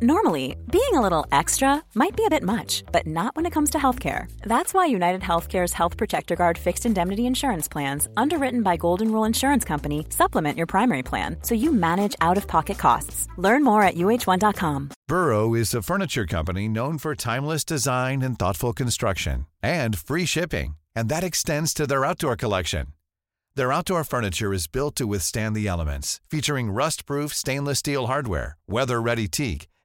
Normally, being a little extra might be a bit much, but not when it comes to healthcare. That's why United Healthcare's Health Protector Guard fixed indemnity insurance plans, underwritten by Golden Rule Insurance Company, supplement your primary plan so you manage out of pocket costs. Learn more at uh1.com. Burrow is a furniture company known for timeless design and thoughtful construction, and free shipping, and that extends to their outdoor collection. Their outdoor furniture is built to withstand the elements, featuring rust proof stainless steel hardware, weather ready teak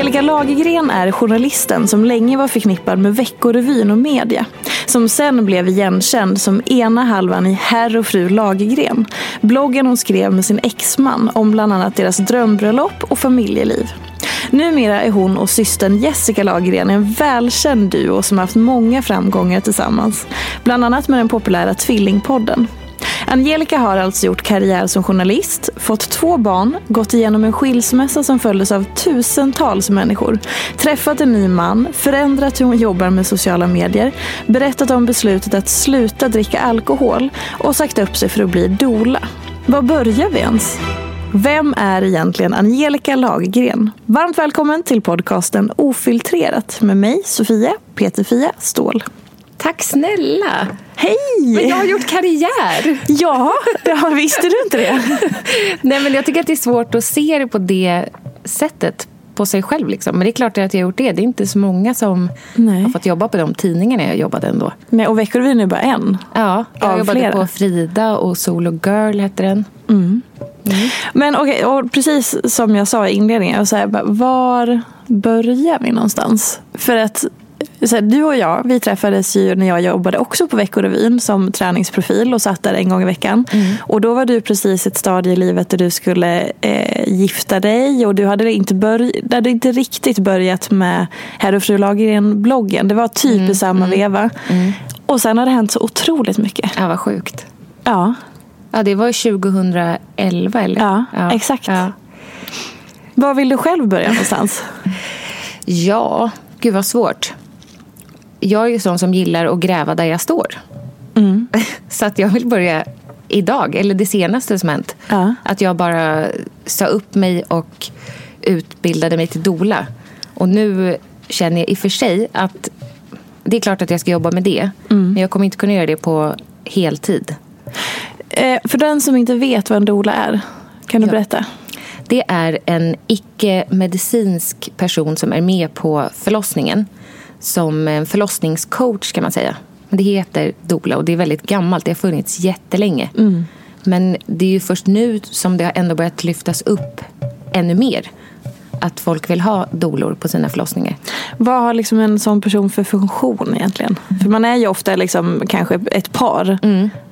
Angelica Lagergren är journalisten som länge var förknippad med Veckorevyn och media. Som sen blev igenkänd som ena halvan i Herr och fru Lagergren. Bloggen hon skrev med sin exman om bland annat deras drömbröllop och familjeliv. Numera är hon och systern Jessica Lagergren en välkänd duo som haft många framgångar tillsammans. Bland annat med den populära Tvillingpodden. Angelica har alltså gjort karriär som journalist, fått två barn, gått igenom en skilsmässa som följdes av tusentals människor, träffat en ny man, förändrat hur hon jobbar med sociala medier, berättat om beslutet att sluta dricka alkohol och sagt upp sig för att bli dola. Var börjar vi ens? Vem är egentligen Angelica Lagergren? Varmt välkommen till podcasten Ofiltrerat med mig, Sofia Peterfia Ståhl. Tack snälla! Hej! Men jag har gjort karriär! Ja, ja visste du inte det? Nej, men jag tycker att det är svårt att se det på det sättet på sig själv. Liksom. Men det är klart att jag har gjort det. Det är inte så många som Nej. har fått jobba på de tidningarna jag jobbade ändå. Nej, och Veckorevyn är bara en. Ja, jag Av jobbade flera. på Frida och Solo Girl hette den. Men okej, och precis som jag sa i inledningen, jag bara, var börjar vi någonstans? För att här, du och jag, vi träffades ju när jag jobbade också på Veckorevyn som träningsprofil och satt där en gång i veckan. Och då var du precis i ett stadie i livet där du skulle eh, gifta dig och du hade inte, börj- hade inte riktigt börjat med Herr och fru Lagergren-bloggen. Det var typ i samma veva. Och sen har det hänt så otroligt mycket. Ja, vad sjukt. Ja, Ja, det var 2011 eller? Ja, exakt. Ja. var vill du själv börja någonstans? ja, gud vad svårt. Jag är ju sån som gillar att gräva där jag står. Mm. Så att jag vill börja idag, eller det senaste som hänt. Ja. Att jag bara sa upp mig och utbildade mig till dola. Och nu känner jag i och för sig att det är klart att jag ska jobba med det. Mm. Men jag kommer inte kunna göra det på heltid. Eh, för den som inte vet vad en doula är, kan du Ja. berätta? Det är en icke-medicinsk person som är med på förlossningen. Som en förlossningscoach kan man säga. Det heter doula och det är väldigt gammalt. Det har funnits jättelänge. Men det är ju först nu som det har ändå börjat lyftas upp ännu mer. Att folk vill ha dolor på sina förlossningar. Vad har liksom en sån person för funktion egentligen? För man är ju ofta liksom kanske ett par.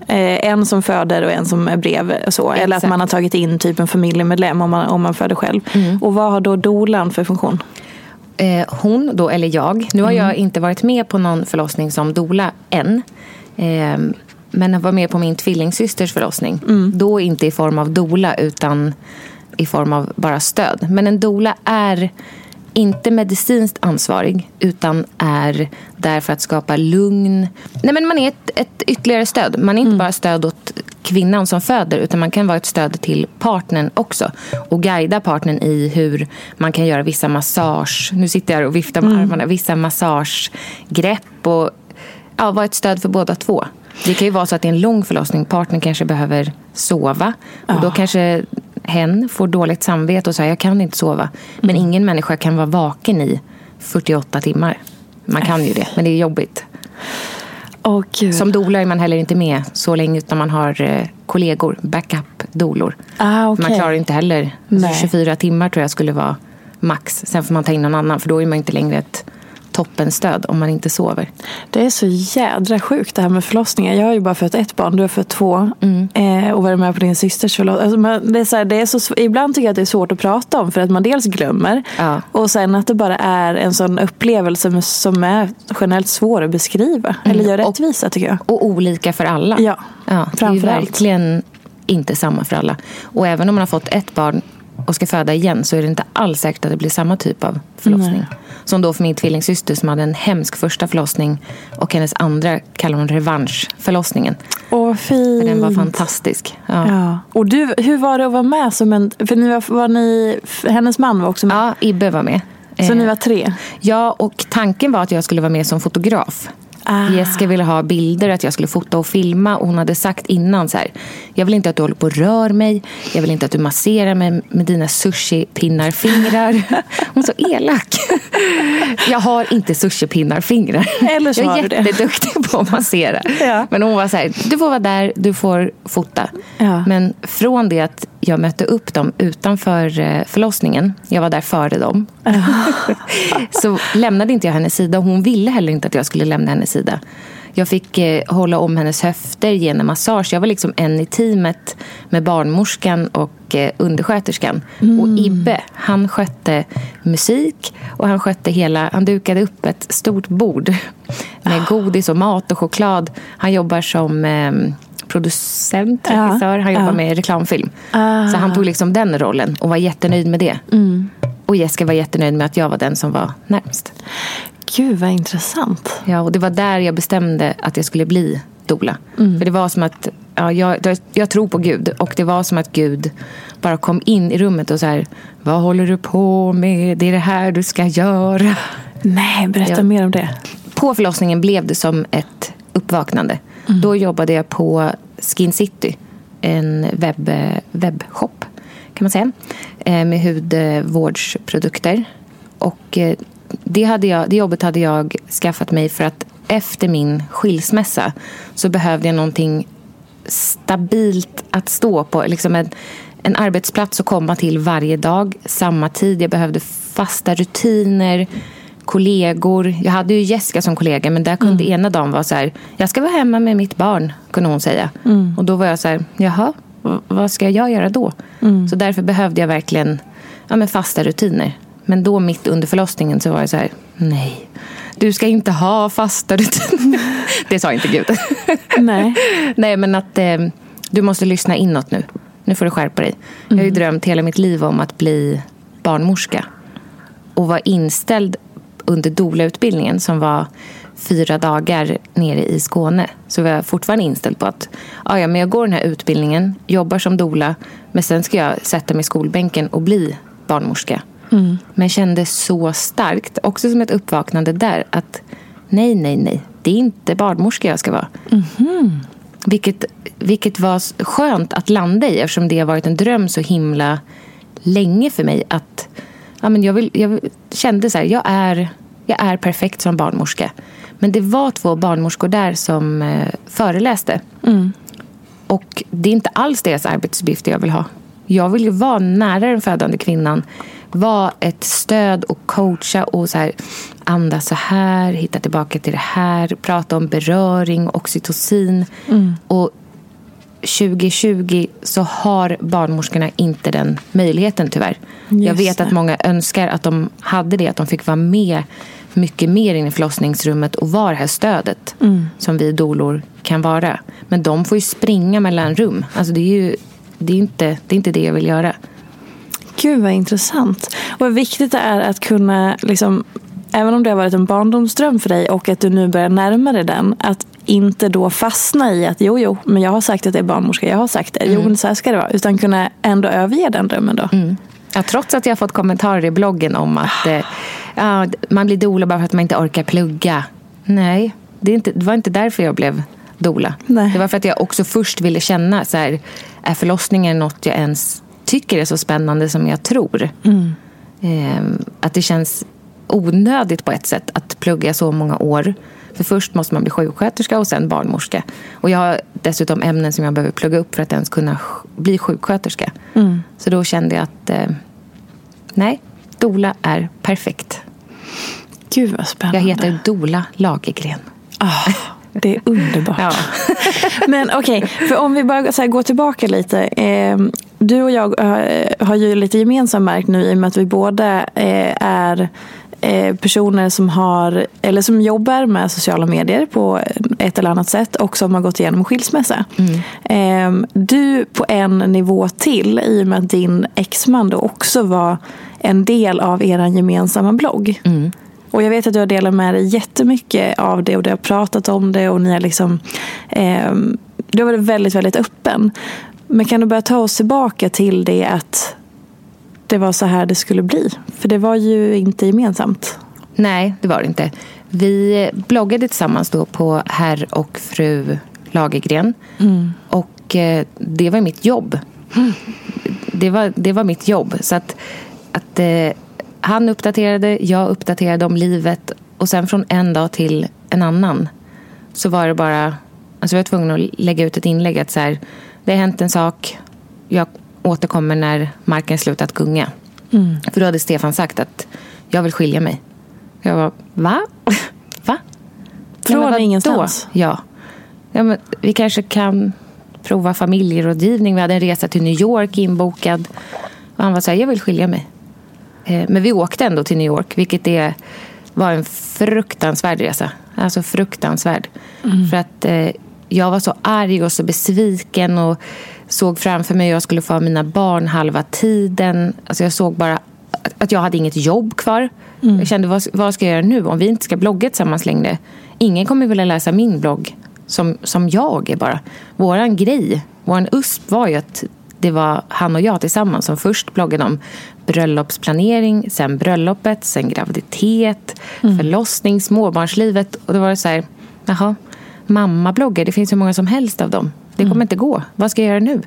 Eh, en som föder och en som är bredvid. och Så. Eller att Mm. Man har tagit in typ en familjemedlem om man, om man föder själv. Mm. Och vad har då doulan för funktion? Eh, hon då, eller jag. Nu har jag inte varit med på någon förlossning som dola än. Eh, men jag var med på min tvillingsysters förlossning. Då inte i form av dola utan i form av bara stöd. Men en dola är inte medicinskt ansvarig utan är där för att skapa lugn. Nej, men man är ett, ett ytterligare stöd. Man är inte bara stöd åt kvinnan som föder utan man kan vara ett stöd till partnern också. Och guida partnern i hur man kan göra vissa massage, nu sitter jag och viftar med mm. armarna, vissa massagegrepp och ja, vara ett stöd för båda två. Det kan ju vara så att det är en lång förlossning, partnern kanske behöver sova och ja. då kanske hen får dåligt samvete och säger jag kan inte sova. Men mm. ingen människa kan vara vaken i 48 timmar. Man kan ju det, men det är jobbigt. Oh, Som doula är man heller inte med så länge utan man har eh, kollegor, backup-dolor. Ah, okay. Man klarar inte heller. Nej. 24 timmar tror jag skulle vara max. Sen får man ta in någon annan för då är man inte längre ett toppenstöd om man inte sover. Det är så jädra sjukt det här med förlossningar. Jag har ju bara fött ett barn, du har fött två. Mm. Eh, och varit med på din systers förlossning. Alltså, det är så här, det är så, ibland tycker jag att det är svårt att prata om för att man dels glömmer. Ja. Och sen att det bara är en sån upplevelse som är generellt svår att beskriva. Mm. Eller göra rättvisa tycker jag. Och olika för alla. Ja, ja Det är verkligen inte samma för alla. Och även om man har fått ett barn och ska föda igen så är det inte alls säkert att det blir samma typ av förlossning. Nej. Som då för min tvillingsyster som hade en hemsk första förlossning och hennes andra kallar hon revanschförlossningen. Åh, fint. För den var fantastisk. Ja. ja. Och du, hur var det att vara med som en... För ni var, var ni, hennes man var också med? Ja, Ibbe var med. Så ni var tre? Ja, och tanken var att jag skulle vara med som fotograf. Ah. Jessica ville ha bilder, att jag skulle fota och filma. Och hon hade sagt innan så här, jag vill inte att du håller på och rör mig. Jag vill inte att du masserar mig med dina sushi-pinnarfingrar. Hon är så elak. Jag har inte sushi-pinnarfingrar. Eller så jag är jätteduktig på att massera. ja. Men hon var så här, du får vara där, du får fota. Ja. Men från det att jag mötte upp dem utanför eh, förlossningen. Jag var där före dem. så lämnade inte jag hennes sida. Hon ville heller inte att jag skulle lämna hennes sida. Jag fick eh, hålla om hennes höfter, ge henne massage. Jag var liksom en i teamet med barnmorskan och eh, undersköterskan. Mm. Och Ibbe, han skötte musik och han skötte hela... Han dukade upp ett stort bord med godis och mat och choklad. Han jobbar som... Eh, producent, regissör. Han jobbar ja. med reklamfilm. Ah. Så han tog liksom den rollen och var jättenöjd med det. Mm. Och Jessica var jättenöjd med att jag var den som var närmst. Gud vad intressant. Ja, och det var där jag bestämde att jag skulle bli dola. Mm. För det var som att, ja, jag, jag tror på Gud. Och det var som att Gud bara kom in i rummet och så här, vad håller du på med? Det är det här du ska göra. Nej, berätta ja. mer om det. På förlossningen blev det som ett uppvaknande. Mm. Då jobbade jag på Skin City, en webb, webbshop kan man säga, eh, med hudvårdsprodukter. Och eh, det, hade jag, det jobbet hade jag skaffat mig för att efter min skilsmässa så behövde jag någonting stabilt att stå på. Liksom en, en arbetsplats att komma till varje dag, samma tid. Jag behövde fasta rutiner kollegor. Jag hade ju Jessica som kollega men där kunde mm. ena dagen vara så här, jag ska vara hemma med mitt barn, kunde hon säga. Mm. Och då var jag så här, jaha, vad ska jag göra då? Mm. Så därför behövde jag verkligen ja, men fasta rutiner. Men då mitt under förlossningen så var jag så här, nej, du ska inte ha fasta rutiner. det sa inte Gud. nej. nej, men att eh, du måste lyssna inåt nu. Nu får du skärpa dig. Jag har ju mm. drömt hela mitt liv om att bli barnmorska. Och vara inställd under doula-utbildningen som var fyra dagar nere i Skåne så var jag fortfarande inställd på att ja, men jag går den här utbildningen, jobbar som doula men sen ska jag sätta mig i skolbänken och bli barnmorska. Mm. Men kände så starkt, också som ett uppvaknande där, att nej, nej, nej, det är inte barnmorska jag ska vara. Mm. Vilket, vilket var skönt att landa i eftersom det har varit en dröm så himla länge för mig att ja, men jag, vill, jag kände så här, jag är, jag är perfekt som barnmorska. Men det var två barnmorskor där som eh, föreläste. Mm. Och det är inte alls deras arbetsuppgifter jag vill ha. Jag vill ju vara nära den födande kvinnan. Vara ett stöd och coacha och så här, andas så här, hitta tillbaka till det här. Prata om beröring, oxytocin. Mm. Och 2020 så har barnmorskorna inte den möjligheten tyvärr. Just jag vet att många önskar att de hade det, att de fick vara med mycket mer in i förlossningsrummet och vara det här stödet mm. som vi dolor kan vara. Men de får ju springa mellan rum. Alltså det, är ju, det, är inte, det är inte det jag vill göra. Gud vad intressant. Och vad viktigt det är att kunna, liksom, även om det har varit en barndomsdröm för dig och att du nu börjar närma dig den, att inte då fastna i att jo, jo, men jag har sagt att det är barnmorska, jag har sagt det, jo, men så här ska det vara. Utan kunna ändå överge den drömmen då. Ja, trots att jag har fått kommentarer i bloggen om att eh, ja, man blir doula bara för att man inte orkar plugga. Nej, det, inte, det var inte därför jag blev doula. Nej. Det var för att jag också först ville känna, så här, är förlossningen något jag ens tycker är så spännande som jag tror? Eh, att det känns onödigt på ett sätt att plugga så många år. För först måste man bli sjuksköterska och sen barnmorska. Och jag har dessutom ämnen som jag behöver plugga upp för att ens kunna bli sjuksköterska. Så då kände jag att eh, nej, doula är perfekt. Gud vad spännande. Jag heter Dola Lagergren. Ah, det är underbart. Ja. Men okej, för om vi bara så går tillbaka lite. Eh, du och jag eh, har ju lite gemensam mark nu i och med att vi båda eh, är personer som har eller som jobbar med sociala medier på ett eller annat sätt och som har gått igenom skilsmässa. Eh, du på en nivå till i och med att din exman då också var en del av er gemensamma blogg. Och jag vet att du har delat med dig jättemycket av det och du har pratat om det och ni har liksom eh, Du har varit väldigt, väldigt öppen. Men kan du börja ta oss tillbaka till det att det var så här det skulle bli? För det var ju inte gemensamt. Nej, det var det inte. Vi bloggade tillsammans då på herr och fru Lagergren. Och eh, det var mitt jobb. Det var, det var mitt jobb. Så att, att eh, han uppdaterade, jag uppdaterade om livet. Och sen från en dag till en annan så var det bara... Alltså jag var tvungen att lägga ut ett inlägg att så här, det har hänt en sak. Jag återkommer när marken slutat gunga. För då hade Stefan sagt att jag vill skilja mig. Jag var va? va? Från vadå? ingenstans? Ja. ja men vi kanske kan prova familjerådgivning. Vi hade en resa till New York inbokad. Och han var så här, jag vill skilja mig. Eh, Men vi åkte ändå till New York, vilket är, var en fruktansvärd resa. Alltså fruktansvärd. För att eh, jag var så arg och så besviken och såg framför mig att jag skulle få ha mina barn halva tiden. Alltså jag såg bara att- jag hade inget jobb kvar. Jag kände, vad, vad ska jag göra nu om vi inte ska blogga tillsammans längre? Ingen kommer vilja läsa min blogg som, som jag är bara. Våran grej, våran USP var ju att det var han och jag tillsammans som först bloggade om bröllopsplanering, sen bröllopet, sen graviditet, förlossning, småbarnslivet. Och då var det så här, jaha, mammabloggar, det finns hur många som helst av dem. Det kommer inte gå. Vad ska jag göra nu?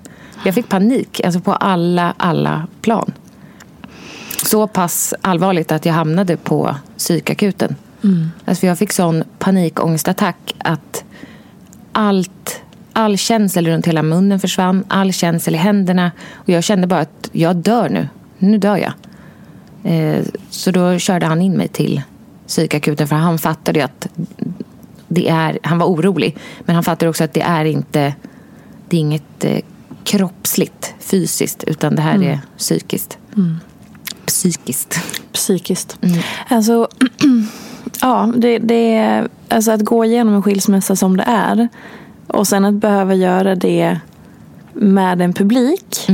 Jag fick panik, alltså på alla, alla plan. Så pass allvarligt att jag hamnade på psykakuten. Alltså jag fick sån panikångestattack att allt, all känsel runt hela munnen försvann. All känsel i händerna. Och jag kände bara att jag dör nu. Nu dör jag. Eh, så då körde han in mig till psykakuten för han fattade att det är, han var orolig. Men han fattade också att det är inte det är inget eh, kroppsligt, fysiskt, utan det här är psykiskt. Psykiskt. Psykiskt. Alltså, ja, det, det är, alltså att gå igenom en skilsmässa som det är och sen att behöva göra det med en publik.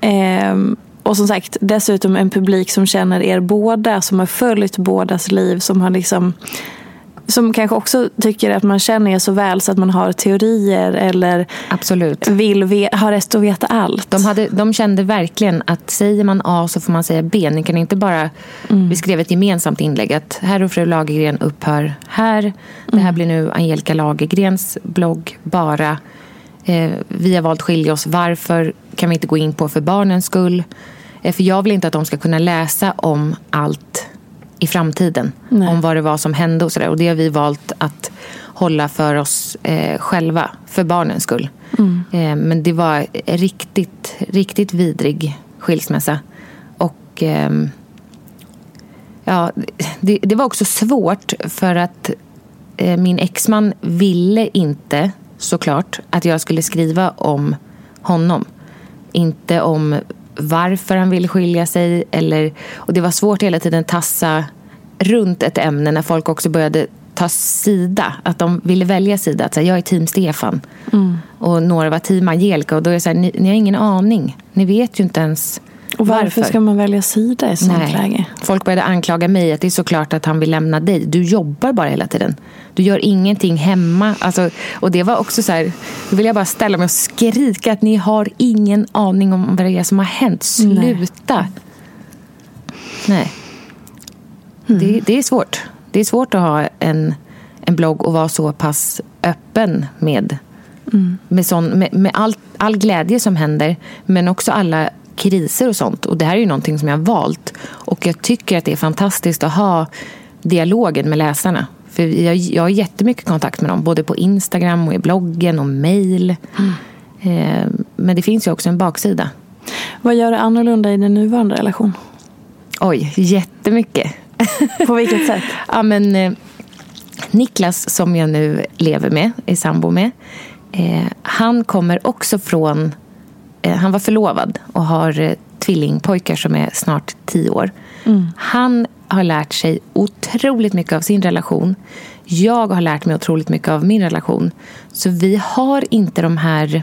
Ehm, och som sagt, dessutom en publik som känner er båda, som har följt bådas liv, som har liksom som kanske också tycker att man känner er så väl så att man har teorier eller Absolut. vill ve- ha rätt att veta allt. De, hade, de kände verkligen att säger man A så får man säga B. Ni kan inte bara... Vi skrev ett gemensamt inlägg att herr och fru Lagergren upphör här. Det här blir nu Angelica Lagergrens blogg bara. Eh, vi har valt skilja oss. Varför kan vi inte gå in på för barnens skull? Eh, för jag vill inte att de ska kunna läsa om allt i framtiden. Nej. Om vad det var som hände och sådär. Och det har vi valt att hålla för oss eh, själva, för barnens skull. Eh, men det var riktigt, riktigt vidrig skilsmässa. Och ehm, ja, det, det var också svårt för att eh, min exman ville inte såklart att jag skulle skriva om honom. Inte om varför han ville skilja sig. Eller, och det var svårt hela tiden tassa runt ett ämne när folk också började ta sida. Att de ville välja sida. Att säga, jag är team Stefan. Och några var team Angelica. Och då är det så här, ni, ni har ingen aning. Ni vet ju inte ens Och varför, ska man välja sida i sånt Nej. läge? Folk började anklaga mig att det är såklart att han vill lämna dig. Du jobbar bara hela tiden. Du gör ingenting hemma. Alltså, och det var också så här, då vill jag bara ställa mig och skrika att ni har ingen aning om vad det är som har hänt. Sluta! Nej. Nej. Mm. Det, det, är svårt. Det är svårt att ha en, en blogg och vara så pass öppen med, mm. med, sån, med, med all, all glädje som händer men också alla kriser och sånt. Och det här är ju någonting som jag har valt. Och jag tycker att det är fantastiskt att ha dialogen med läsarna. För jag, jag har jättemycket kontakt med dem, både på Instagram och i bloggen och mail. Mm. Eh, men det finns ju också en baksida. Vad gör det annorlunda i din nuvarande relation? Oj, jättemycket. På vilket sätt? ja, men, eh, Niklas, som jag nu lever med, är sambo med, eh, han kommer också från... Eh, han var förlovad och har eh, tvillingpojkar som är snart tio år. Mm. Han har lärt sig otroligt mycket av sin relation. Jag har lärt mig otroligt mycket av min relation. Så vi har inte de här...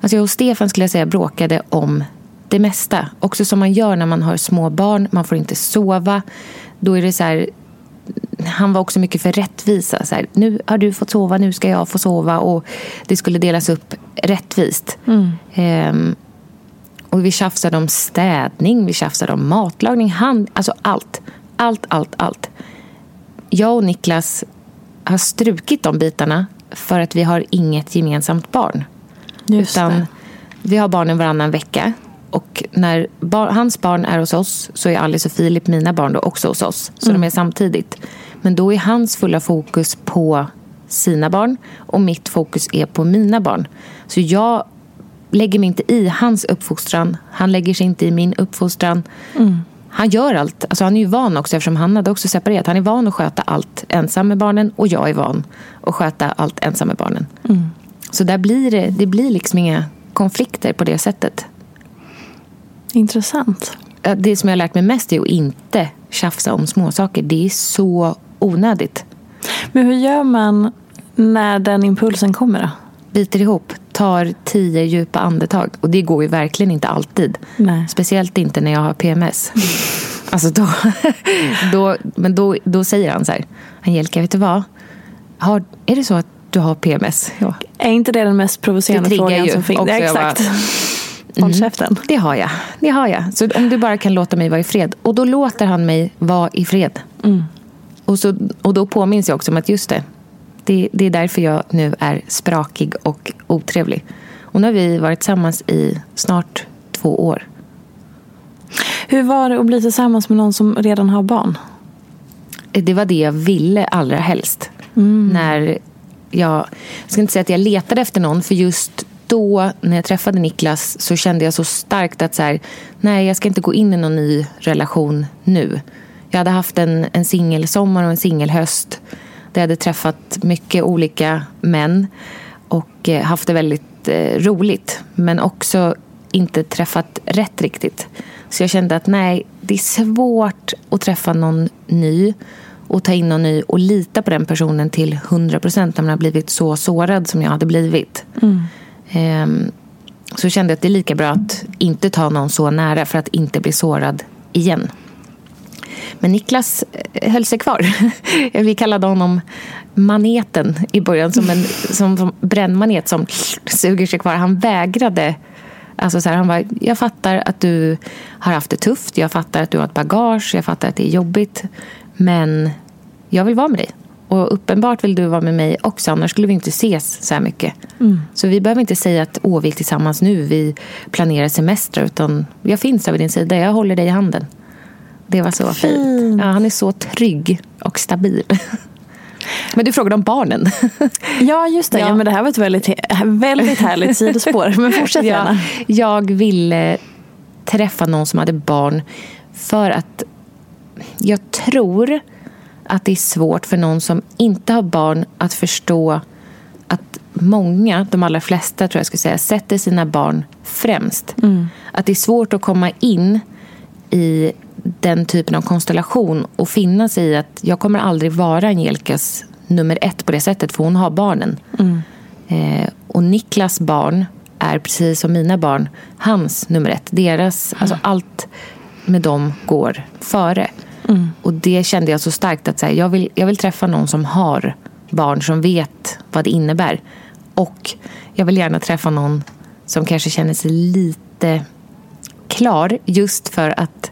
Alltså jag och Stefan skulle jag säga bråkade om det mesta. Också som man gör när man har små barn. Man får inte sova. Då är det så här, han var också mycket för rättvisa. Så här, nu har du fått sova, nu ska jag få sova. Och Det skulle delas upp rättvist. Mm. Ehm, och Vi tjafsade om städning, vi tjafsade om matlagning. Han, alltså allt. Allt, allt, allt. Jag och Niklas har strukit de bitarna för att vi har inget gemensamt barn. Just Utan det. Vi har barnen varannan vecka. Och när bar hans barn är hos oss så är Alice och Filip, mina barn, då också hos oss. Så mm. de är samtidigt. Men då är hans fulla fokus på sina barn och mitt fokus är på mina barn. Så jag lägger mig inte i hans uppfostran. Han lägger sig inte i min uppfostran. Mm. Han gör allt. Alltså han är ju van också eftersom han hade också separerat. Han är van att sköta allt ensam med barnen och jag är van att sköta allt ensam med barnen. Mm. Så där blir det, det blir liksom inga konflikter på det sättet. Intressant. Det som jag har lärt mig mest är att inte tjafsa om småsaker. Det är så onödigt. Men hur gör man när den impulsen kommer då? Biter ihop, tar tio djupa andetag. Och det går ju verkligen inte alltid. Nej. Speciellt inte när jag har PMS. alltså då, då, men då, då säger han så här. Angelica, vet du vad? Har, är det så att du har PMS? Ja. Är inte det den mest provocerande frågan som finns? Ja, exakt. Bara, Håll mm. käften. Det har jag. Det har jag. Så om du bara kan låta mig vara i fred. Och då låter han mig vara i fred. Mm. Och, så, och då påminns jag också om att just det, det, det är därför jag nu är sprakig och otrevlig. Och nu har vi varit tillsammans i snart två år. Hur var det att bli tillsammans med någon som redan har barn? Det var det jag ville allra helst. Mm. När jag, jag ska inte säga att jag letade efter någon, för just då när jag träffade Niklas så kände jag så starkt att så här, nej, jag ska inte gå in i någon ny relation nu. Jag hade haft en, en singelsommar och en singelhöst. Där jag hade träffat mycket olika män och eh, haft det väldigt eh, roligt. Men också inte träffat rätt riktigt. Så jag kände att nej, det är svårt att träffa någon ny och ta in någon ny och lita på den personen till 100 procent när man har blivit så sårad som jag hade blivit. Mm. Ehm, så kände jag att det är lika bra att inte ta någon så nära för att inte bli sårad igen. Men Niklas eh, höll sig kvar. Vi kallade honom maneten i början, som en som brännmanet som suger sig kvar. Han vägrade. Alltså så här, han bara, jag fattar att du har haft det tufft, jag fattar att du har ett bagage, jag fattar att det är jobbigt. Men jag vill vara med dig. Och uppenbart vill du vara med mig också, annars skulle vi inte ses så här mycket. Mm. Så vi behöver inte säga att åh, vi är tillsammans nu, vi planerar semester, utan jag finns vid din sida, jag håller dig i handen. Det var så fint. fint. Ja, han är så trygg och stabil. Men du frågade om barnen. Ja, just det. Ja. ja men det här var ett väldigt, väldigt härligt sidospår. Men fortsätt gärna. Ja, jag ville träffa någon som hade barn för att jag tror att det är svårt för någon som inte har barn att förstå att många, de allra flesta tror jag skulle säga, sätter sina barn främst. Mm. Att det är svårt att komma in i den typen av konstellation och finna sig i att jag kommer aldrig vara Angelicas nummer ett på det sättet, för hon har barnen. Mm. Eh, och Niklas barn är precis som mina barn hans nummer ett. Deras, mm. alltså allt med dem går före. Mm. Och det kände jag så starkt att här, jag, vill, jag vill träffa någon som har barn som vet vad det innebär. Och jag vill gärna träffa någon som kanske känner sig lite klar just för att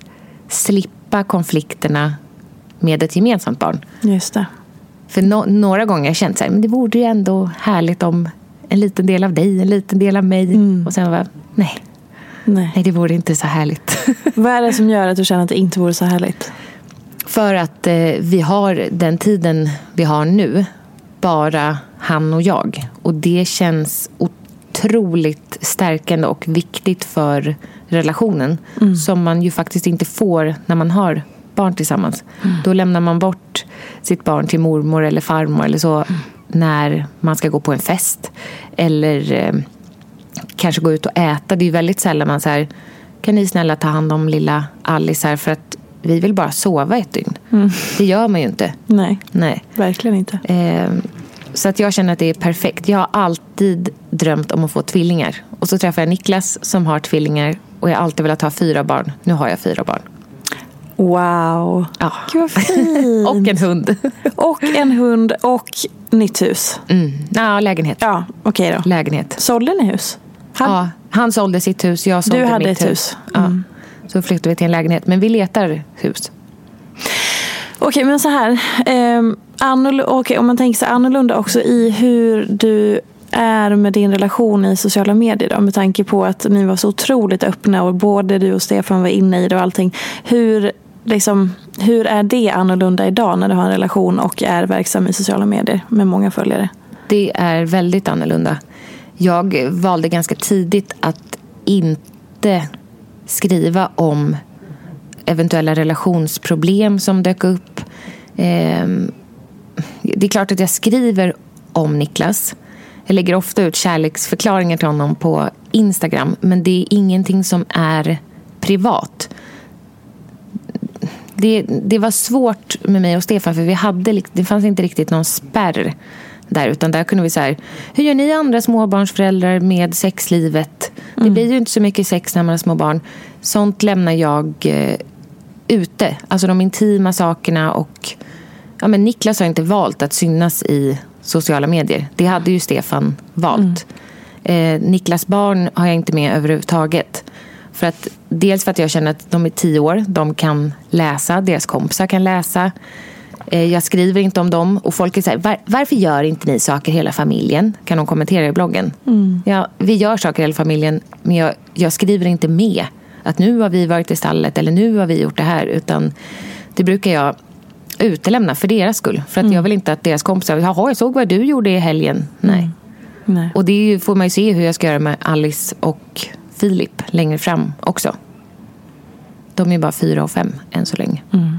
slippa konflikterna med ett gemensamt barn. Just det. För no några gånger har jag känt så här, men det vore ju ändå härligt om en liten del av dig, en liten del av mig. Mm. Och sen var nej. nej. Nej, det vore inte så härligt. Vad är det som gör att du känner att det inte vore så härligt? För att eh, vi har den tiden vi har nu, bara han och jag. Och det känns otroligt stärkande och viktigt för relationen. Mm. Som man ju faktiskt inte får när man har barn tillsammans. Mm. Då lämnar man bort sitt barn till mormor eller farmor eller så mm. när man ska gå på en fest. Eller eh, kanske gå ut och äta. Det är ju väldigt sällan man säger kan ni snälla ta hand om lilla Alice här för att vi vill bara sova ett dygn. Mm. Det gör man ju inte. Nej, Nej. verkligen inte. Eh, så att jag känner att det är perfekt. Jag har alltid drömt om att få tvillingar. Och så träffar jag Niklas som har tvillingar och jag har alltid velat ha fyra barn. Nu har jag fyra barn. Wow, ja. Gud vad fint. och en hund. och en hund och nytt hus. Mm. Ja, lägenhet. Ja, okej okay då. Lägenhet. Sålde ni hus? Han... Ja, han sålde sitt hus, jag sålde du hade mitt ett hus. hus. Mm. Ja. Så flyttade vi till en lägenhet. Men vi letar hus. Okej, men så här. Eh, annorlunda, okay, om man tänker sig annorlunda också i hur du är med din relation i sociala medier då, med tanke på att ni var så otroligt öppna och både du och Stefan var inne i det och allting. Hur, liksom, hur är det annorlunda idag när du har en relation och är verksam i sociala medier med många följare? Det är väldigt annorlunda. Jag valde ganska tidigt att inte skriva om eventuella relationsproblem som dök upp. Ehm, det är klart att jag skriver om Niklas. Jag lägger ofta ut kärleksförklaringar till honom på Instagram men det är ingenting som är privat. Det, det var svårt med mig och Stefan för vi hade, det fanns inte riktigt någon spärr där. Utan där kunde vi säga, hur gör ni andra småbarnsföräldrar med sexlivet? Mm. Det blir ju inte så mycket sex när man har små barn. Sånt lämnar jag eh, ute. Alltså de intima sakerna och ja, men Niklas har inte valt att synas i sociala medier. Det hade ju Stefan valt. Mm. Eh, Niklas barn har jag inte med överhuvudtaget. För att, dels för att jag känner att de är tio år, de kan läsa, deras kompisar kan läsa. Eh, jag skriver inte om dem och folk är så här, Var, varför gör inte ni saker hela familjen? Kan de kommentera i bloggen. Mm. Ja, vi gör saker hela familjen men jag, jag, skriver inte med att nu har vi varit i stallet eller nu har vi gjort det här. Utan det brukar jag utelämna för deras skull. För att mm. jag vill inte att deras kompisar, jaha jag såg vad du gjorde i helgen. Nej. Mm. Nej. Och det får man ju se hur jag ska göra med Alice och Filip längre fram också. De är bara fyra och fem än så länge. Mm.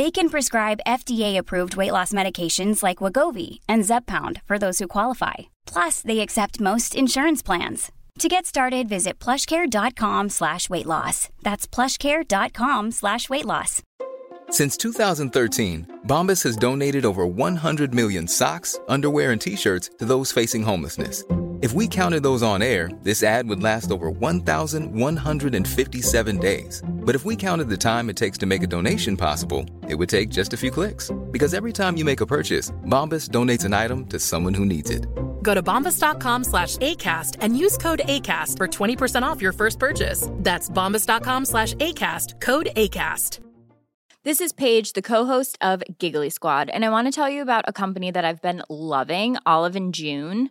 They can prescribe FDA-approved weight loss medications like Wagovi and Zepbound for those who qualify. Plus, they accept most insurance plans. To get started, visit plushcare.com slash weight loss. That's plushcare.com slash weight loss. Since 2013, Bombas has donated over 100 million socks, underwear, and T-shirts to those facing homelessness if we counted those on air, this ad would last over 1,157 days. But if we counted the time it takes to make a donation possible, it would take just a few clicks. Because every time you make a purchase, Bombas donates an item to someone who needs it. Go to bombas.com slash ACAST and use code ACAST for 20% off your first purchase. That's bombas.com slash ACAST, code ACAST. This is Paige, the co-host of Giggly Squad, and I want to tell you about a company that I've been loving, Olive and June.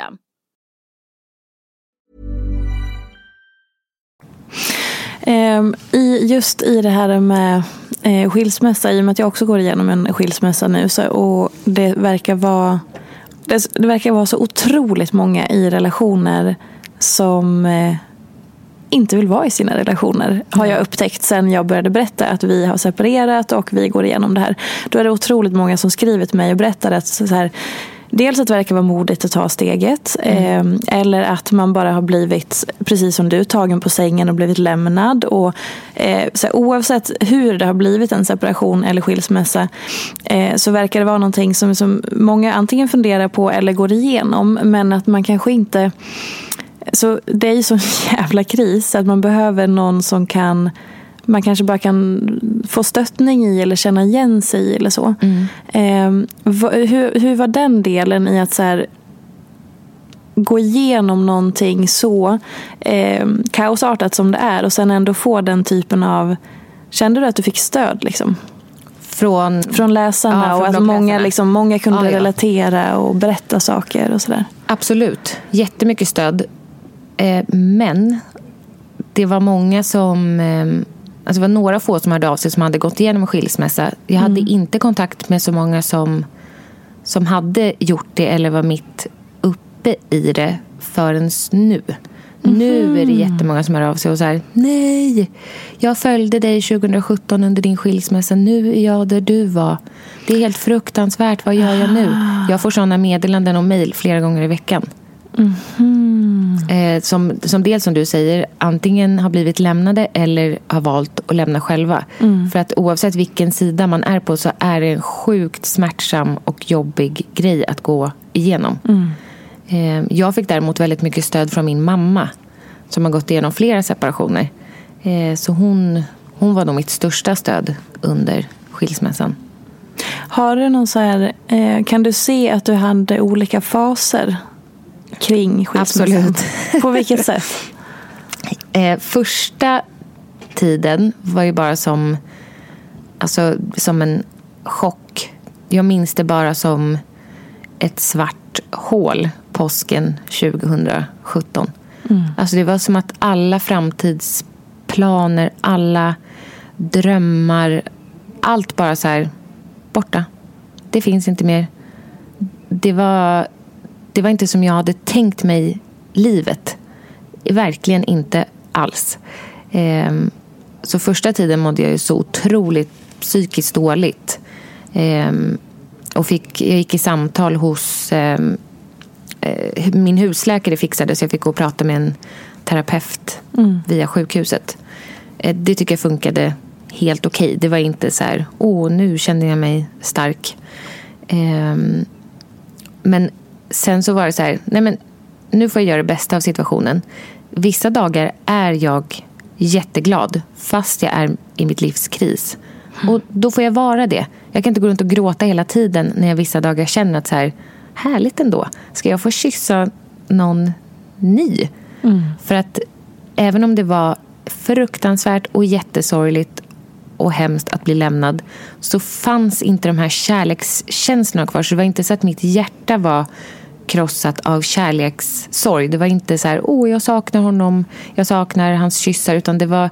Ehm, i, just i det här med eh, skilsmässa, i och med att jag också går igenom en skilsmässa nu, så, och det verkar vara det, det verkar vara så otroligt många i relationer som eh, inte vill vara i sina relationer. Har jag upptäckt sen jag började berätta att vi har separerat och vi går igenom det här. Då är det otroligt många som skriver till mig och berättar att så här, Dels att det verkar vara modigt att ta steget. Mm. Eh, eller att man bara har blivit, precis som du, tagen på sängen och blivit lämnad. Och, eh, så här, oavsett hur det har blivit en separation eller skilsmässa eh, så verkar det vara någonting som, som många antingen funderar på eller går igenom. Men att man kanske inte... Så det är ju sån jävla kris att man behöver någon som kan man kanske bara kan få stöttning i eller känna igen sig i eller så. Mm. Eh, hur, hur var den delen i att så här, gå igenom någonting så eh, kaosartat som det är och sen ändå få den typen av... Kände du att du fick stöd? Liksom? Från, från läsarna ja, från och att många, liksom, många kunde ja, ja. relatera och berätta saker och sådär. Absolut, jättemycket stöd. Eh, men det var många som eh, Alltså det var några få som hörde av sig som hade gått igenom en skilsmässa. Jag hade mm. inte kontakt med så många som, som hade gjort det eller var mitt uppe i det förrän nu. Mm. Nu är det jättemånga som hör av sig och säger Nej, jag följde dig 2017 under din skilsmässa. Nu är jag där du var. Det är helt fruktansvärt. Vad gör jag nu? Ah. Jag får sådana meddelanden och mejl flera gånger i veckan. Mm. Eh, som, som dels som du säger antingen har blivit lämnade eller har valt att lämna själva. Mm. För att oavsett vilken sida man är på så är det en sjukt smärtsam och jobbig grej att gå igenom. Mm. Eh, jag fick däremot väldigt mycket stöd från min mamma som har gått igenom flera separationer. Eh, så hon, hon var nog mitt största stöd under skilsmässan. Har du någon så här, eh, kan du se att du hade olika faser kring skilsmässan? Absolut. På vilket sätt? Eh, första tiden var ju bara som, alltså, som en chock. Jag minns det bara som ett svart hål påsken 2017. Mm. Alltså det var som att alla framtidsplaner, alla drömmar, allt bara så här borta. Det finns inte mer. Det var det var inte som jag hade tänkt mig livet. Verkligen inte alls. Ehm, så första tiden mådde jag ju så otroligt psykiskt dåligt. Ehm, och fick, jag gick i samtal hos ehm, eh, min husläkare fixade så jag fick gå och prata med en terapeut mm. via sjukhuset. Eh, det tycker jag funkade helt okej. Okay. Det var inte så här, åh nu känner jag mig stark. men sen så var det så här, nej men nu får jag göra det bästa av situationen. Vissa dagar är jag jätteglad fast jag är i mitt livs kris. Och då får jag vara det. Jag kan inte gå runt och gråta hela tiden när jag vissa dagar känner att så här, härligt ändå. Ska jag få kyssa någon ny? Mm. För att även om det var fruktansvärt och jättesorgligt och hemskt att bli lämnad så fanns inte de här kärlekskänslorna kvar. Så det var inte så att mitt hjärta var krossat av kärlekssorg. Det var inte så här, åh, jag saknar honom, jag saknar hans kyssar, utan det var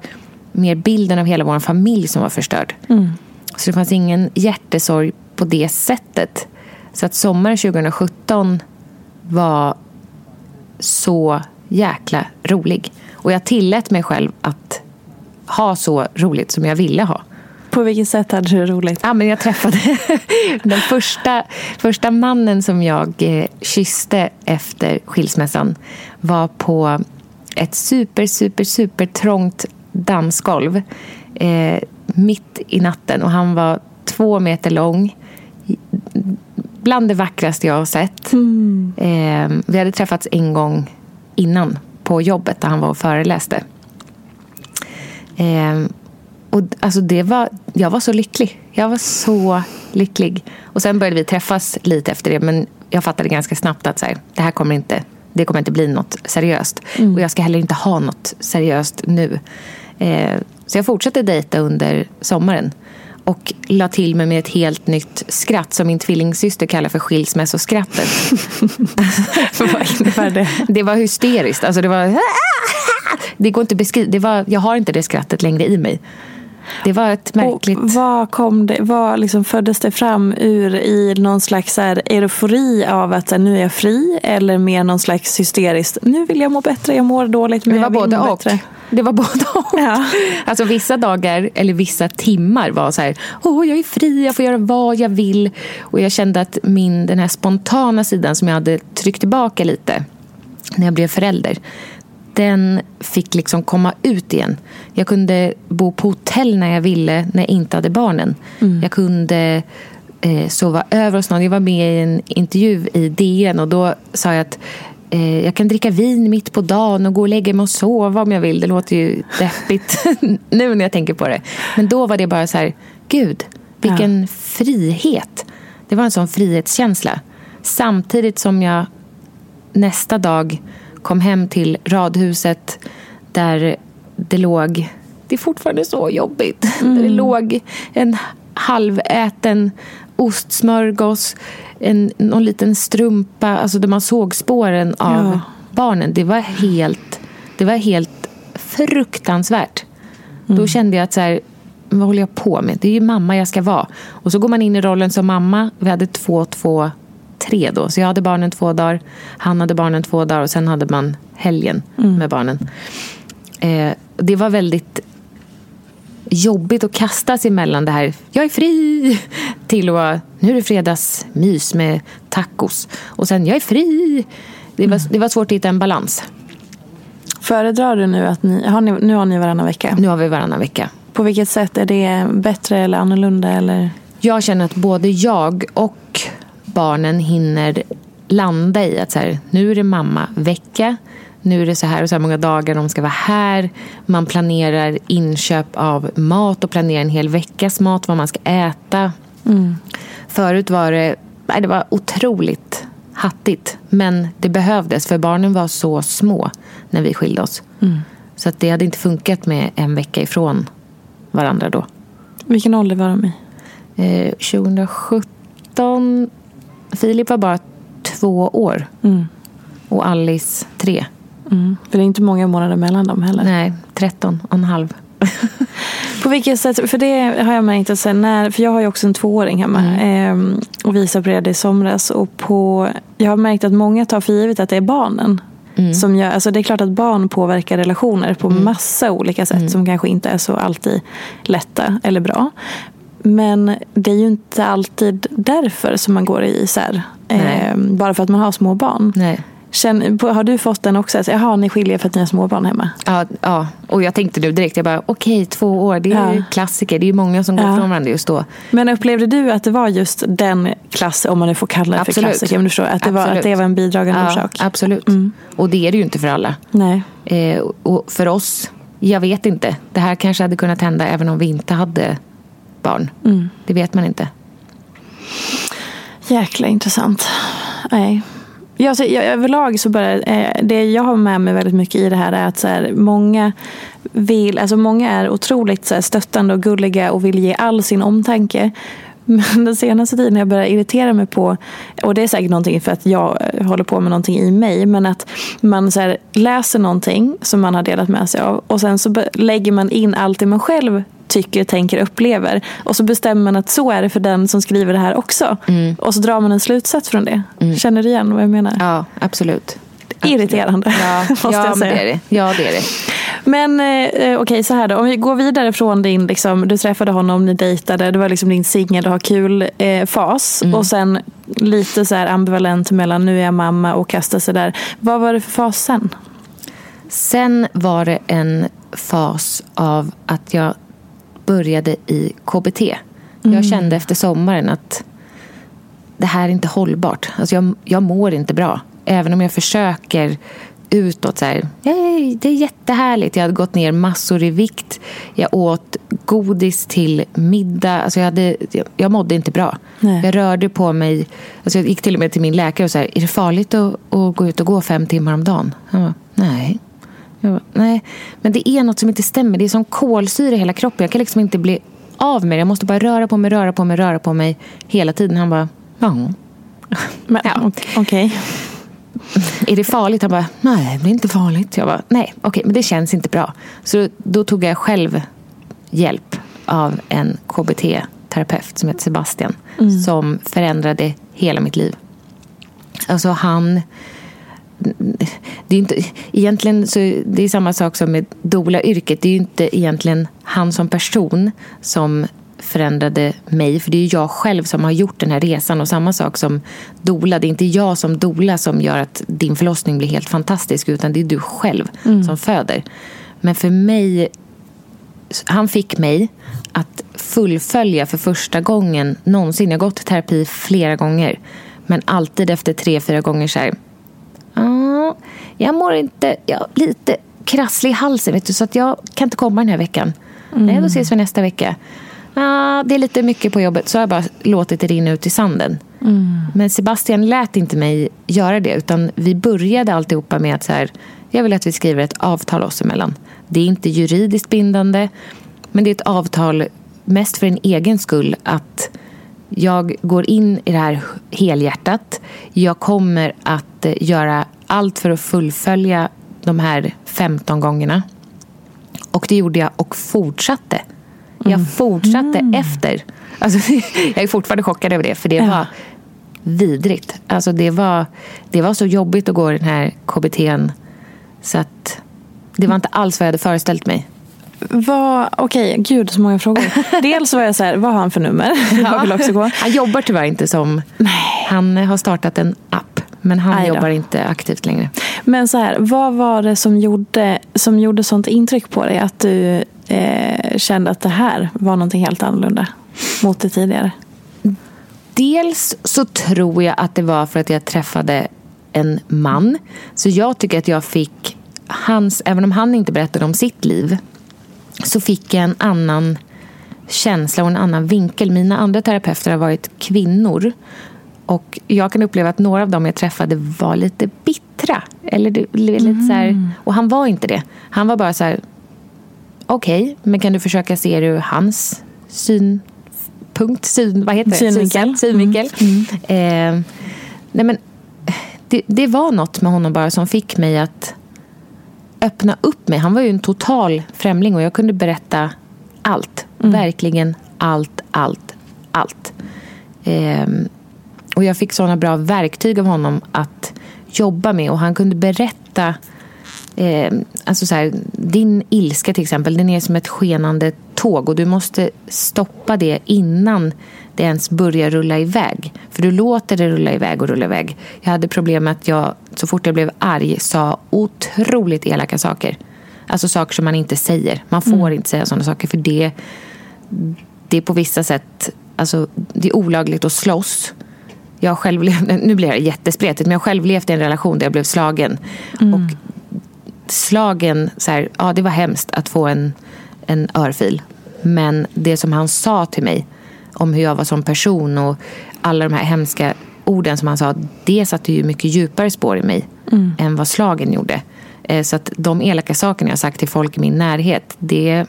mer bilden av hela vår familj som var förstörd. Mm. Så det fanns ingen hjärtesorg på det sättet. Så att sommaren 2017 var så jäkla rolig. Och jag tillät mig själv att ha så roligt som jag ville ha. På vilket sätt hade du det roligt? Ja, men jag träffade den första, första mannen som jag eh, kysste efter skilsmässan var på ett super, super, super trångt dansgolv eh, mitt i natten. Och han var två meter lång. Bland det vackraste jag har sett. Mm. Eh, vi hade träffats en gång innan på jobbet där han var och föreläste. Eh, och alltså det var, jag var så lycklig. Jag var så lycklig. Och sen började vi träffas lite efter det. Men jag fattade ganska snabbt att så här, det här kommer inte, det kommer inte bli något seriöst. Mm. Och jag ska heller inte ha något seriöst nu. Eh, så jag fortsatte dejta under sommaren. Och la till mig med ett helt nytt skratt som min tvillingsyster kallar för skilsmässoskrattet. Vad det? Det var hysteriskt. Alltså det var... Det går inte beskriva. Det var, jag har inte det skrattet längre i mig. Det var ett märkligt... Och vad kom det, vad liksom föddes det fram ur i någon slags här eufori av att nu är jag fri? Eller mer någon slags hysteriskt, nu vill jag må bättre, jag mår dåligt men det var jag vill både må och. bättre. Det var både och. Ja. Alltså vissa dagar, eller vissa timmar var så här, åh jag är fri, jag får göra vad jag vill. Och jag kände att min, den här spontana sidan som jag hade tryckt tillbaka lite när jag blev förälder, den fick liksom komma ut igen. Jag kunde bo på hotell när jag ville, när jag inte hade barnen. Mm. Jag kunde eh, sova över hos någon. Jag var med i en intervju i DN och då sa jag att eh, jag kan dricka vin mitt på dagen och gå och lägga mig och sova om jag vill. Det låter ju deppigt nu när jag tänker på det. Men då var det bara så här, gud, vilken ja. frihet. Det var en sån frihetskänsla. Samtidigt som jag nästa dag kom hem till radhuset där det låg, det är fortfarande så jobbigt, mm. där det låg en halväten ostsmörgås, en, någon liten strumpa, alltså där man såg spåren av ja. barnen. Det var helt, det var helt fruktansvärt. Mm. Då kände jag att så här, vad håller jag på med? Det är ju mamma jag ska vara. Och så går man in i rollen som mamma. Vi hade två, två, tre då. Så jag hade barnen två dagar. Han hade barnen två dagar och sen hade man helgen mm. med barnen. Eh, det var väldigt jobbigt att kastas emellan det här, jag är fri, till att nu är det fredagsmys med tacos. Och sen, jag är fri. Det var, mm. det var svårt att hitta en balans. Föredrar du nu att ni, har ni, nu har ni varannan vecka? Nu har vi varannan vecka. På vilket sätt? Är det bättre eller annorlunda? Eller? Jag känner att både jag och barnen hinner landa i att så här, nu är det mamma-vecka. Nu är det så här och så här många dagar de ska vara här. Man planerar inköp av mat och planerar en hel veckas mat, vad man ska äta. Mm. Förut var det, nej, det var otroligt hattigt. Men det behövdes, för barnen var så små när vi skilde oss. Mm. Så att det hade inte funkat med en vecka ifrån varandra då. Vilken ålder var de i? Eh, 2017 Filip var bara två år. Mm. Och Alice tre. Mm. För det är inte många månader mellan dem heller. Nej, 13 och en halv. På vilket sätt, för det har jag märkt att sen när, för jag har ju också en tvååring hemma mm. eh, och vi separerade i somras och på, jag har märkt att många tar för givet att det är barnen mm. som gör, alltså det är klart att barn påverkar relationer på mm. massa olika sätt mm. som kanske inte är så alltid lätta eller bra. Men det är ju inte alltid därför som man går isär. Eh, bara för att man har små barn. Nej. Känn, har du fått den också? Alltså, jaha, ni skiljer för att ni har småbarn hemma? Ja, ja, och jag tänkte nu direkt, jag bara okej, okay, två år, det är ja. klassiker. Det är ju många som går ja. från varandra just då. Men upplevde du att det var just den klass, om man nu får kalla det för klassiker, men du förstår, att det, var, att det var en bidragande ja, orsak? Absolut. Mm. Och det är det ju inte för alla. Nej. Eh, och för oss, jag vet inte. Det här kanske hade kunnat hända även om vi inte hade barn. Mm. Det vet man inte. Jäkla intressant. Nej. Ja, så, jag, överlag så bara, eh, det jag har med mig väldigt mycket i det här är att så här, många vill, alltså många är otroligt så här, stöttande och gulliga och vill ge all sin omtanke. Men den senaste tiden har jag börjat irritera mig på, och det är säkert någonting för att jag håller på med någonting i mig, men att man så läser någonting som man har delat med sig av och sen så lägger man in allt det man själv tycker, tänker, upplever. Och så bestämmer man att så är det för den som skriver det här också. Mm. Och så drar man en slutsats från det. Mm. Känner du igen vad jag menar? Ja, absolut. irriterande. Ja, måste ja, jag säga. det är det. Ja, det är det. Men eh, okej, så här då. Om vi går vidare från din, liksom, du träffade honom, ni dejtade, det var liksom din singel och ha kul-fas. Mm. Och sen lite så här ambivalent mellan nu är jag mamma och kasta sig där. Vad var det för fas sen? Sen var det en fas av att jag började i KBT. Jag kände efter sommaren att det här är inte hållbart. Alltså jag, jag mår inte bra. Även om jag försöker utåt så här, "Hej, det är jättehärligt. Jag hade gått ner massor i vikt. Jag åt godis till middag. Alltså jag, hade, jag, jag mådde inte bra. Nej. Jag rörde på mig. Alltså jag gick till och med till min läkare och sa, är det farligt att, att gå ut och gå fem timmar om dagen? Han bara, nej. Bara, nej, men det är något som inte stämmer. Det är som kolsyra i hela kroppen. Jag kan liksom inte bli av med det. Jag måste bara röra på mig, röra på mig, röra på mig hela tiden. Han bara, ja. Men, Ja. ok- Okej. Är det farligt? Han bara, nej, det är inte farligt. Jag bara, nej, okej, men det känns inte bra. Så då tog jag själv hjälp av en KBT-terapeut som heter Sebastian. Som förändrade hela mitt liv. Alltså han... Det är inte, egentligen så det är samma sak som med doula-yrket. Det är ju inte egentligen han som person som förändrade mig. För det är jag själv som har gjort den här resan. Och samma sak som doula. Det är inte jag som doula som gör att din förlossning blir helt fantastisk. Utan det är du själv som föder. Men för mig han fick mig att fullfölja för första gången någonsin. Jag har gått i terapi flera gånger. Men alltid efter tre, fyra gånger så här. "Ja, jag mår inte, jag är lite krasslig i halsen vet du, så att jag kan inte komma den här veckan. Nej, då ses vi nästa vecka. "Ja, det är lite mycket på jobbet, så har jag bara låtit det rinna ut i sanden. Men Sebastian lät inte mig göra det, utan vi började alltihopa med att så här, jag vill att vi skriver ett avtal oss emellan. Det är inte juridiskt bindande, men det är ett avtal mest för en egen skull att jag går in i det här helhjärtat. Jag kommer att eh, göra allt för att fullfölja de här 15 gångerna. Och det gjorde jag och fortsatte. Jag fortsatte efter. Alltså, jag är fortfarande chockad över det, för det Ja. var vidrigt. Alltså, det, var, det var så jobbigt att gå den här KBT'n så att det var inte alls vad jag hade föreställt mig. Okej, gud så många frågor. Dels var jag så här, vad har han för nummer? Jag vill också gå. Han jobbar tyvärr inte som... Han har startat en app, men han jobbar inte aktivt längre. Men så här, vad var det som gjorde, som gjorde sånt intryck på dig? Att du eh, kände att det här var någonting helt annorlunda mot det tidigare? Dels så tror jag att det var för att jag träffade en man. Så jag tycker att jag fick hans, även om han inte berättade om sitt liv, så fick jag en annan känsla och en annan vinkel. Mina andra terapeuter har varit kvinnor. Och jag kan uppleva att några av dem jag träffade var lite bittra. Eller det- lite så här, och han var inte det. Han var bara så här, okej, men kan du försöka se det ur hans synpunkt? Syn, vad heter det? Synvinkel. Synvinkel. Eh, nej men, det, det var något med honom bara som fick mig att öppna upp mig. Han var ju en total främling och jag kunde berätta allt. Verkligen allt, allt, allt. Ehm, och jag fick sådana bra verktyg av honom att jobba med. Och han kunde berätta eh, alltså så här, din ilska till exempel, den är som ett skenande tåg och du måste stoppa det innan det ens börjar rulla iväg. För du låter det rulla iväg och rulla iväg. Jag hade problem med att jag så fort jag blev arg sa otroligt elaka saker. Alltså saker som man inte säger. Man får inte säga sådana saker för det, det är på vissa sätt alltså, det är olagligt att slåss. Jag själv levt, nu blir det jättespretigt, men jag själv levt i en relation där jag blev slagen. Och slagen, så här, ja det var hemskt att få en, en örfil. Men det som han sa till mig om hur jag var som person och alla de här hemska orden som han sa, det satte ju mycket djupare spår i mig än vad slagen gjorde. Eh, Så att de elaka sakerna jag sagt till folk i min närhet, det,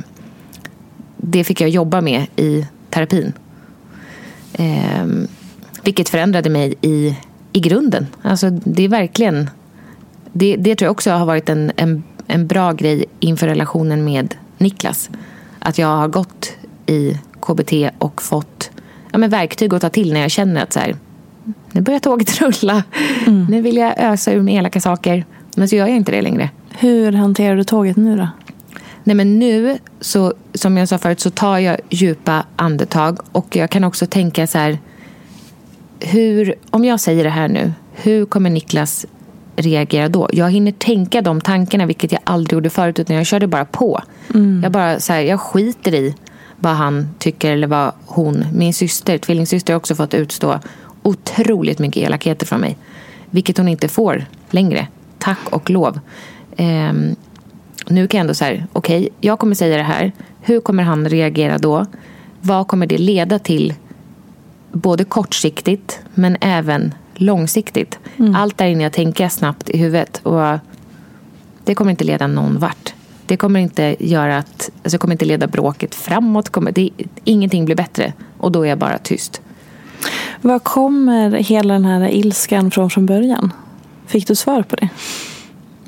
det fick jag jobba med i terapin. Vilket förändrade mig i, i grunden. Alltså det är verkligen... Det, det tror jag också har varit en, en, en bra grej inför relationen med Niklas. Att jag har gått i KBT och fått ja, men verktyg att ta till när jag känner att så här, nu börjar tåget rulla. Nu vill jag ösa ur med elaka saker. Men så gör jag inte det längre. Hur hanterar du tåget nu då? Nej men nu, så, som jag sa förut, så tar jag djupa andetag. Och jag kan också tänka så här. Hur, om jag säger det här nu, hur kommer Niklas reagera då? Jag hinner tänka de tankarna, vilket jag aldrig gjorde förut. Utan jag körde bara på. Mm. Jag bara så här, jag skiter i vad han tycker eller vad hon, min syster, tvillingsyster har också fått utstå otroligt mycket elakheter från mig. Vilket hon inte får längre. Tack och lov. Ehm, nu kan jag ändå säga, okej, okay, jag kommer säga det här. Hur kommer han reagera då? Vad kommer det leda till? Både kortsiktigt, men även långsiktigt. Mm. Allt där inne jag tänker snabbt i huvudet. Och det kommer inte leda någon vart. Det kommer inte göra att, alltså kommer inte leda bråket framåt. Kommer, det, ingenting blir bättre. Och då är jag bara tyst. Var kommer hela den här ilskan från från början? Fick du svar på det?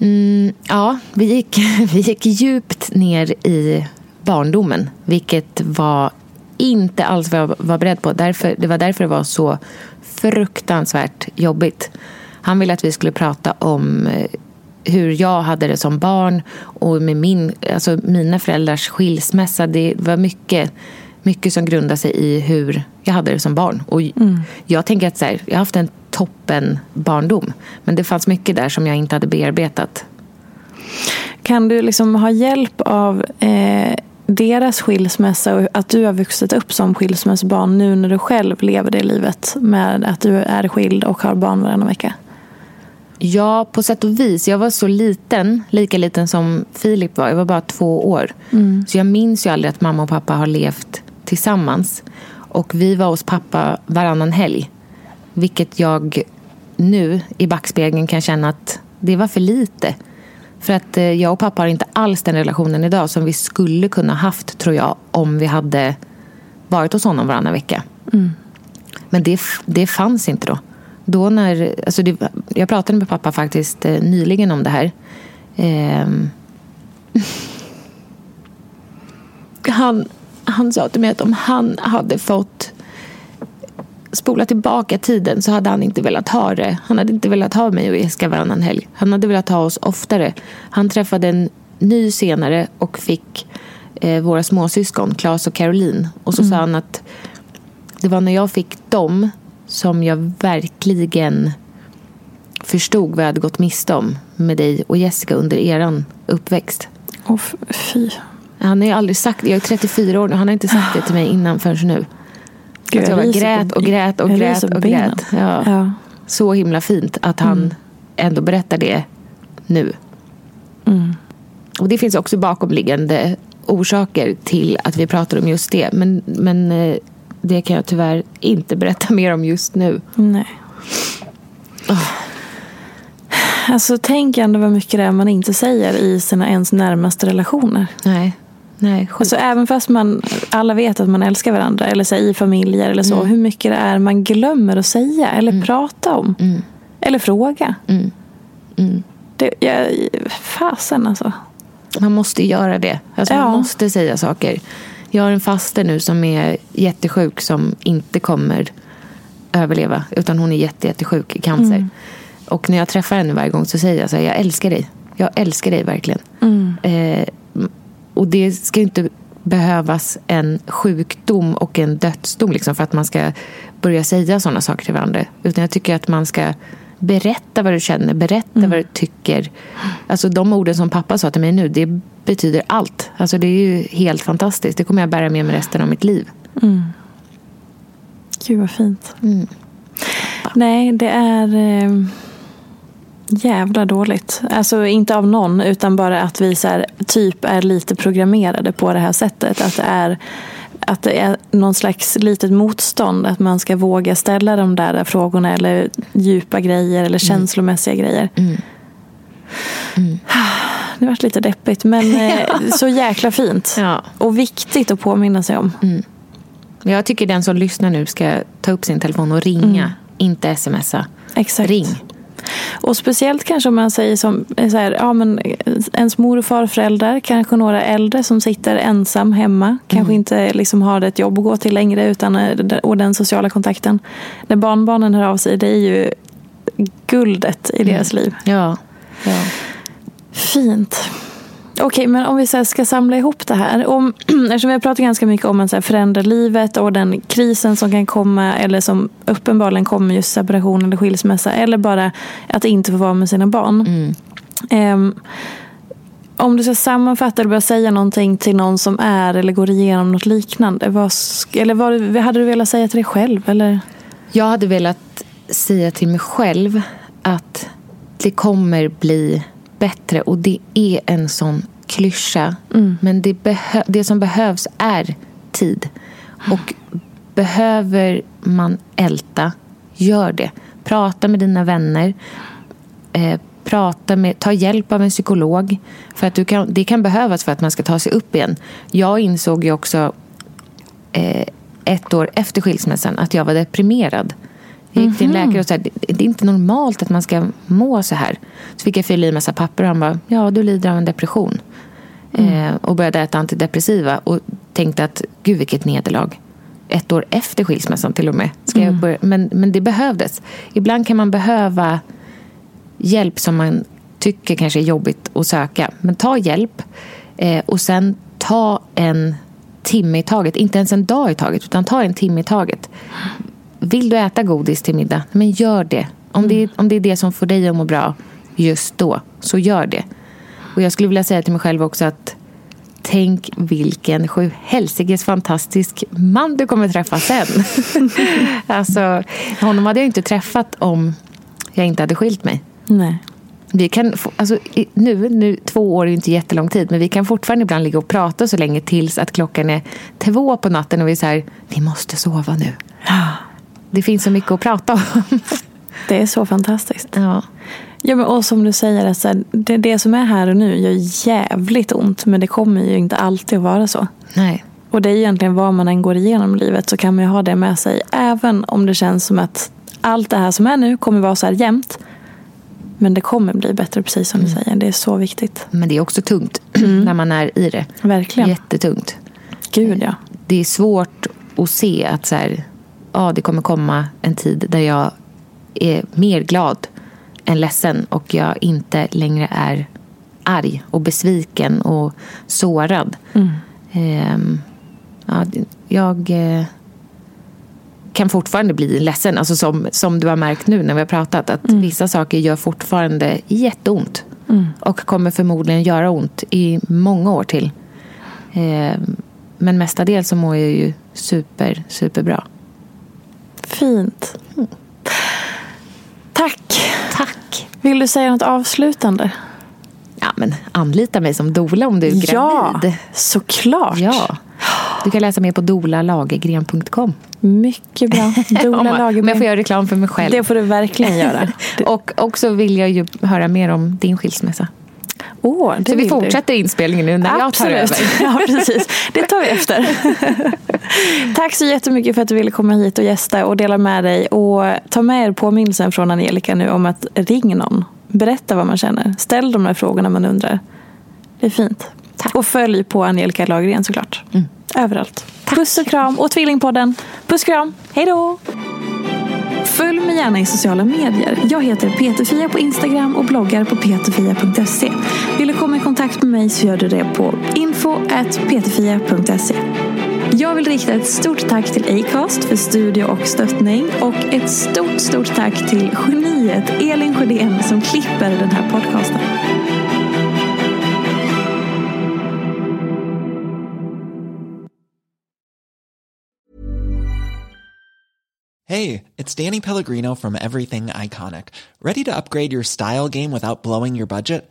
Mm, ja, vi gick, vi gick djupt ner i barndomen. Vilket var inte alls vad jag var beredd på. Därför, det var därför det var så fruktansvärt jobbigt. Han ville att vi skulle prata om eh, hur jag hade det som barn och med min, alltså mina föräldrars skilsmässa. Det var mycket, mycket som grundade sig i hur jag hade det som barn. Och mm. Jag tänker att så här, jag har haft en toppen barndom. Men det fanns mycket där som jag inte hade bearbetat. Kan du liksom ha hjälp av eh, deras skilsmässa och att du har vuxit upp som skilsmässobarn nu när du själv lever det livet med att du är skild och har barn varannan vecka? Ja, på sätt och vis. Jag var så liten, lika liten som Filip var. Jag var bara två år. Mm. Så jag minns ju aldrig att mamma och pappa har levt tillsammans. Och vi var hos pappa varannan helg. Vilket jag nu i backspegeln kan känna att det var för lite. För att eh, jag och pappa har inte alls den relationen idag som vi skulle kunna haft tror jag om vi hade varit hos honom varannan vecka. Mm. Men det, det fanns inte då. Då när, alltså det, jag pratade med pappa faktiskt eh, nyligen om det här. Eh, han, han sa till mig att om han hade fått spola tillbaka tiden så hade han inte velat ha det. Han hade inte velat ha mig och Jessica varannan helg. Han hade velat ha oss oftare. Han träffade en ny senare och fick eh, våra småsyskon, Claes och Caroline. Och så mm. sa han att det var när jag fick dem som jag verkligen förstod vad jag hade gått miste om med dig och Jessica under eran uppväxt. Åh, fy. Han har ju aldrig sagt Jag är 34 år och han har inte sagt det till mig innan förrän nu. Gud, jag, jag grät och grät och grät och grät. Ja. ja. Så himla fint att han mm. ändå berättar det nu. Mm. Och det finns också bakomliggande orsaker till att vi pratar om just det. Men, men eh, det kan jag tyvärr inte berätta mer om just nu. Nej. Oh. Alltså tänk ändå vad mycket det är man inte säger i sina ens närmaste relationer. Nej. Nej, alltså, även fast man alla vet att man älskar varandra eller så, i familjer eller så. Mm. Hur mycket det är man glömmer att säga eller mm. prata om. Mm. Eller fråga. Mm. Mm. Det, jag, fasen alltså. Man måste göra det. Alltså, ja. Man måste säga saker. Jag har en faster nu som är jättesjuk som inte kommer överleva. Utan hon är jätte, jättesjuk i cancer. Mm. Och när jag träffar henne varje gång så säger jag så här, jag älskar dig. Jag älskar dig verkligen. Eh, och det ska inte behövas en sjukdom och en dödsdom liksom, för att man ska börja säga sådana saker till varandra. Utan jag tycker att man ska berätta vad du känner, berätta mm. vad du tycker. Alltså de orden som pappa sa till mig nu, det betyder allt. Alltså det är ju helt fantastiskt. Det kommer jag bära med mig resten av mitt liv. Mm. Gud vad fint. Mm. Nej, det är... Eh jävla dåligt. Alltså inte av någon utan bara att vi så här, typ är lite programmerade på det här sättet. Att det är att det är någon slags litet motstånd. Att man ska våga ställa de där frågorna eller djupa grejer eller mm. känslomässiga grejer. Mm. Mm. Det varit lite deppigt men eh, så jäkla fint. Ja. Och viktigt att påminna sig om. Mm. Jag tycker den som lyssnar nu ska ta upp sin telefon och ringa. Mm. Inte smsa. Exakt. Ring. Och speciellt kanske om man säger som så här, ja, men ens mor och farföräldrar, kanske några äldre som sitter ensam hemma, kanske mm. inte liksom har ett jobb att gå till längre utan, eh, och den sociala kontakten. När barnbarnen hör av sig, det är ju guldet i mm. deras liv. Ja. Ja. Fint. Okej, men om vi så ska samla ihop det här. Om, eftersom vi har pratat ganska mycket om att så förändra livet och den krisen som kan komma eller som uppenbarligen kommer just separation eller skilsmässa eller bara att inte få vara med sina barn. Mm. Ehm, om du ska sammanfatta eller börja säga någonting till någon som är eller går igenom något liknande. Vad, eller vad hade du velat säga till dig själv? Eller? Jag hade velat säga till mig själv att det kommer bli bättre. Och det är en sån klyscha. Men det, det som behövs är tid. Och behöver man älta, gör det. Prata med dina vänner. Eh, prata med, ta hjälp av en psykolog. För att du kan, det kan behövas för att man ska ta sig upp igen. Jag insåg ju också eh, ett år efter skilsmässan att jag var deprimerad. Jag gick till en läkare och sa det är inte normalt att man ska må så här. Så fick jag fylla i massa papper och han bara, ja du lider av en depression. Eh, och började äta antidepressiva och tänkte att gud vilket nederlag. Ett år efter skilsmässan till och med. Ska jag börja? Men, men det behövdes. Ibland kan man behöva hjälp som man tycker kanske är jobbigt att söka. Men ta hjälp eh, och sen ta en timme i taget. Inte ens en dag i taget, utan ta en timme i taget. Vill du äta godis till middag? Men gör det. Om det, är, om det är det som får dig att må bra just då, så gör det. Och jag skulle vilja säga till mig själv också att tänk vilken sju helsikes fantastisk man du kommer träffa sen. alltså, honom hade jag inte träffat om jag inte hade skilt mig. Nej. Vi kan, alltså, nu, nu, två år är ju inte jättelång tid, men vi kan fortfarande ibland ligga och prata så länge tills att klockan är två på natten och vi säger vi måste sova nu. Det finns så mycket att prata om. Det är så fantastiskt. Ja. Ja, men och som du säger, alltså, det, det som är här och nu gör jävligt ont. Men det kommer ju inte alltid att vara så. Nej. Och det är egentligen vad man än går igenom i livet så kan man ju ha det med sig. Även om det känns som att allt det här som är nu kommer vara så här jämnt. Men det kommer bli bättre, precis som du säger. Det är så viktigt. Men det är också tungt när man är i det. Verkligen. Jättetungt. Gud ja. Det är svårt att se att så här, ja, det kommer komma en tid där jag är mer glad än ledsen och jag inte längre är arg och besviken och sårad. Ehm, ja, det- jag eh, kan fortfarande bli ledsen, alltså som, som du har märkt nu när vi har pratat. Att vissa saker gör fortfarande jätteont. Och kommer förmodligen göra ont i många år till. Ehm, men mestadels så mår jag ju super, superbra. Fint. Tack. Tack! Vill du säga något avslutande? Ja, men anlita mig som doula om du är Ja, gravid. såklart. Ja. Du kan läsa mer på dolalagegren.com. Mycket bra. Dola jag- om jag får göra reklam för mig själv. Det får du verkligen göra. Och också vill jag ju höra mer om din skilsmässa. Det Så vi vill du. fortsätter inspelningen nu när jag tar Absolut. över. Ja, precis. Det tar vi efter. Tack så jättemycket för att du ville komma hit och gästa och dela med dig. Och ta med er påminnelsen från Angelica nu om att ring någon. Berätta vad man känner. Ställ de här frågorna man undrar. Det är fint. Och följ på Angelica Lagergren såklart. Överallt. Puss och kram. Och Tvillingpodden. Puss och kram. Hej då! Följ mig gärna i sociala medier. Jag heter Peterfia på Instagram och bloggar på peterfia.se kontakt med mig så gör du det på info.ptfia.se. Jag vill rikta ett stort tack till Acast för studio och stöttning och ett stort, stort tack till geniet Elin Sjödén som klipper den här podcasten. Hey, it's Danny Pellegrino from Everything Iconic. Ready to upgrade your style game without blowing your budget?